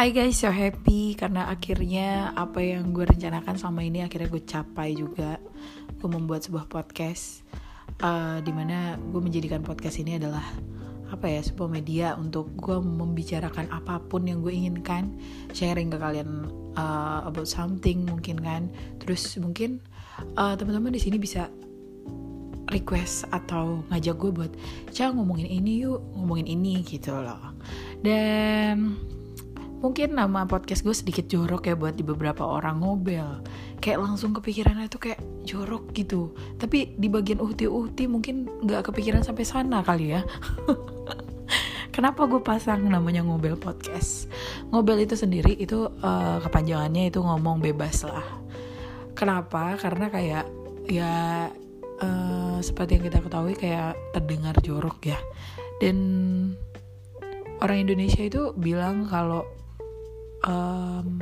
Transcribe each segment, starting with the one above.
Hai guys, so happy karena akhirnya apa yang gue rencanakan selama ini akhirnya gue capai juga. Gue membuat sebuah podcast uh, di mana gue menjadikan podcast ini adalah apa ya sebuah media untuk gue membicarakan apa pun yang gue inginkan, sharing ke kalian uh, about something mungkin kan. Terus mungkin uh, teman-teman di sini bisa request atau ngajak gue buat cah ngomongin ini yuk ngomongin ini gitu loh dan mungkin nama podcast gue sedikit jorok ya buat di beberapa orang ngobel. Kayak langsung kepikirannya itu kayak jorok gitu. Tapi di bagian uhti-uhti mungkin nggak kepikiran sampai sana kali ya. Kenapa gue pasang namanya ngobel podcast? Ngobel itu sendiri itu uh, kepanjangannya itu ngomong bebas lah. Kenapa? Karena kayak ya uh, seperti yang kita ketahui kayak terdengar jorok ya. Dan orang Indonesia itu bilang kalau um,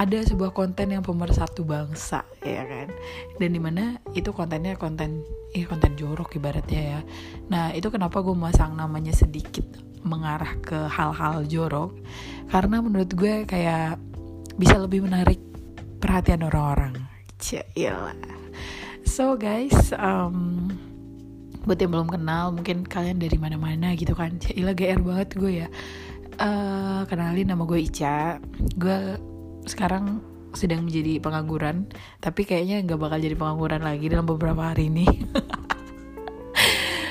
ada sebuah konten yang pemersatu bangsa ya kan? Dan di mana itu kontennya konten ya konten jorok ibaratnya ya. Nah itu kenapa gue masang namanya sedikit mengarah ke hal-hal jorok? Karena menurut gue kayak bisa lebih menarik perhatian orang-orang. Cailah so guys um, buat yang belum kenal mungkin kalian dari mana-mana gitu kan? Cailah GR banget gue ya uh, kenalin nama gue Ica. Gue sekarang sedang menjadi pengangguran tapi kayaknya nggak bakal jadi pengangguran lagi dalam beberapa hari ini.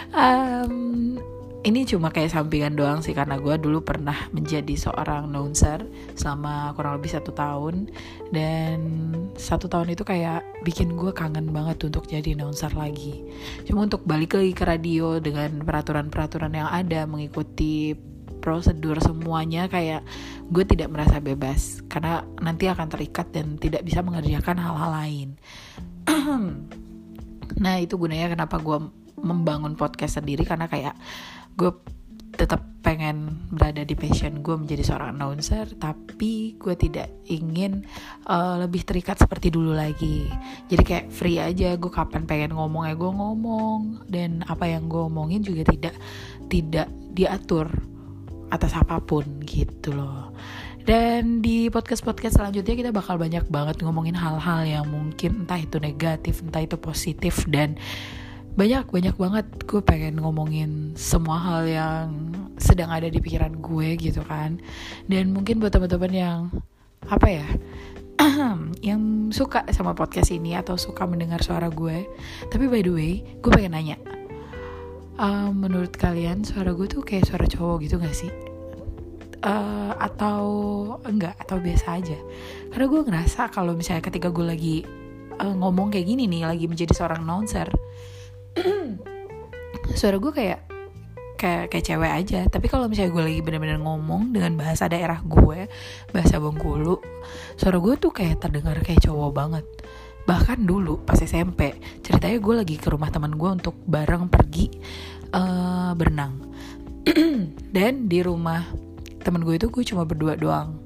Um, ini cuma kayak sampingan doang sih karena gue dulu pernah menjadi seorang announcer selama kurang lebih satu tahun. Dan satu tahun itu kayak bikin gue kangen banget untuk jadi announcer lagi. Cuma untuk balik lagi ke radio dengan peraturan-peraturan yang ada mengikuti prosedur semuanya kayak gue tidak merasa bebas. Karena nanti akan terikat dan tidak bisa mengerjakan hal-hal lain. nah itu gunanya kenapa gue membangun podcast sendiri karena kayak gue tetap pengen berada di passion gue menjadi seorang announcer tapi gue tidak ingin uh, lebih terikat seperti dulu lagi. Jadi kayak free aja gue kapan pengen ngomong ya gue ngomong. Dan apa yang gue omongin juga tidak tidak diatur atas apa pun gitu loh. Dan di podcast-podcast selanjutnya kita bakal banyak banget ngomongin hal-hal yang mungkin entah itu negatif entah itu positif dan banyak banyak banget gue pengen ngomongin semua hal yang sedang ada di pikiran gue gitu kan. Dan mungkin buat teman-teman yang apa ya yang suka sama podcast ini atau suka mendengar suara gue. Tapi by the way gue pengen nanya uh, menurut kalian suara gue tuh kayak suara cowok gitu gak sih? Uh, atau enggak atau biasa aja? Karena gue ngerasa kalau misalnya ketika gue lagi uh, ngomong kayak gini nih, lagi menjadi seorang announcer, suara gue kayak kayak kayak cewek aja. Tapi kalau misalnya gue lagi bener-bener ngomong dengan bahasa daerah gue, bahasa Bengkulu, suara gue tuh kayak terdengar kayak cowok banget bahkan dulu pas SMP ceritanya gue lagi ke rumah teman gue untuk bareng pergi uh, berenang. Dan di rumah temen gue itu gue cuma berdua doang.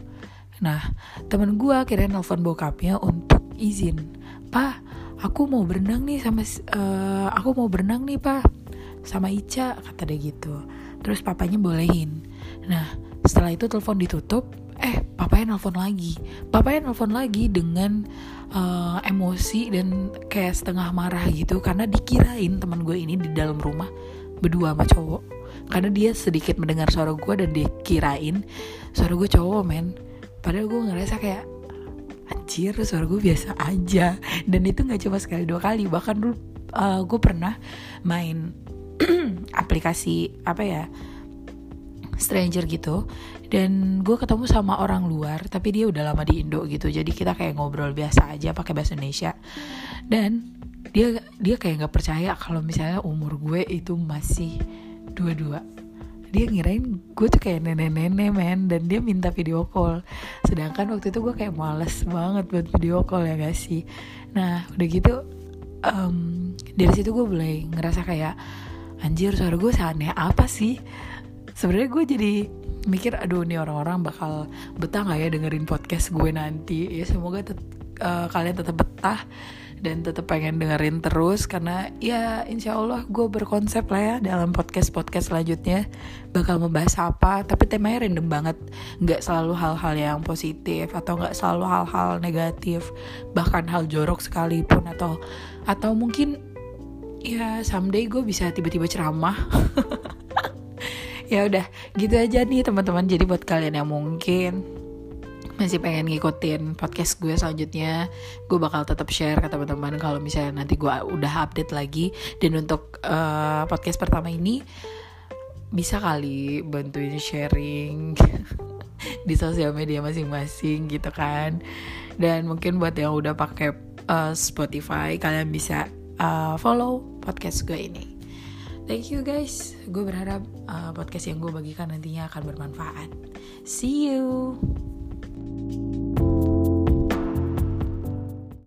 Nah temen gue akhirnya nelfon bokapnya untuk izin pak aku mau berenang nih sama uh, aku mau berenang nih pak sama Ica kata dia gitu. Terus papanya bolehin. Nah setelah itu telepon ditutup eh papanya nelfon lagi. Papanya nelfon lagi dengan uh, emosi dan kayak setengah marah gitu. Karena dikirain teman gue ini di dalam rumah berdua sama cowok. Karena dia sedikit mendengar suara gue dan dia kirain suara gue cowok men. Padahal gue ngerasa kayak anjir suara gue biasa aja. Dan itu nggak cuma sekali dua kali. Bahkan uh, gue pernah main aplikasi apa ya stranger gitu dan gue ketemu sama orang luar tapi dia udah lama di Indo gitu jadi kita kayak ngobrol biasa aja pakai bahasa Indonesia. Dan dia dia kayak nggak percaya kalau misalnya umur gue itu masih dua-dua. Dia ngirain gue tuh kayak nenek-nenek men dan dia minta video call. Sedangkan waktu itu gue kayak males banget buat video call ya gak sih? Nah udah gitu um, dari situ gue mulai ngerasa kayak anjir suara gue seaneh apa sih sebenarnya gue jadi mikir aduh nih orang-orang bakal betah gak ya dengerin podcast gue nanti? Ya semoga tet uh, kalian tetap betah dan tetap pengen dengerin terus karena ya insya Allah gue berkonsep lah ya dalam podcast podcast selanjutnya bakal membahas apa. Tapi temanya random banget. Nggak selalu hal-hal yang positif atau nggak selalu hal-hal negatif. Bahkan hal jorok sekalipun atau atau mungkin ya someday gue bisa tiba-tiba ceramah ya udah gitu aja nih teman-teman. Jadi buat kalian yang mungkin masih pengen ngikutin podcast gue selanjutnya gue bakal tetap share ke teman-teman kalau misalnya nanti gue udah update lagi. Dan untuk uh, podcast pertama ini bisa kali bantuin sharing di sosial media masing-masing gitu kan. Dan mungkin buat yang udah pakai uh, Spotify kalian bisa uh, follow podcast gue ini Thank you guys. Gue berharap uh, podcast yang gue bagikan nantinya akan bermanfaat. See you.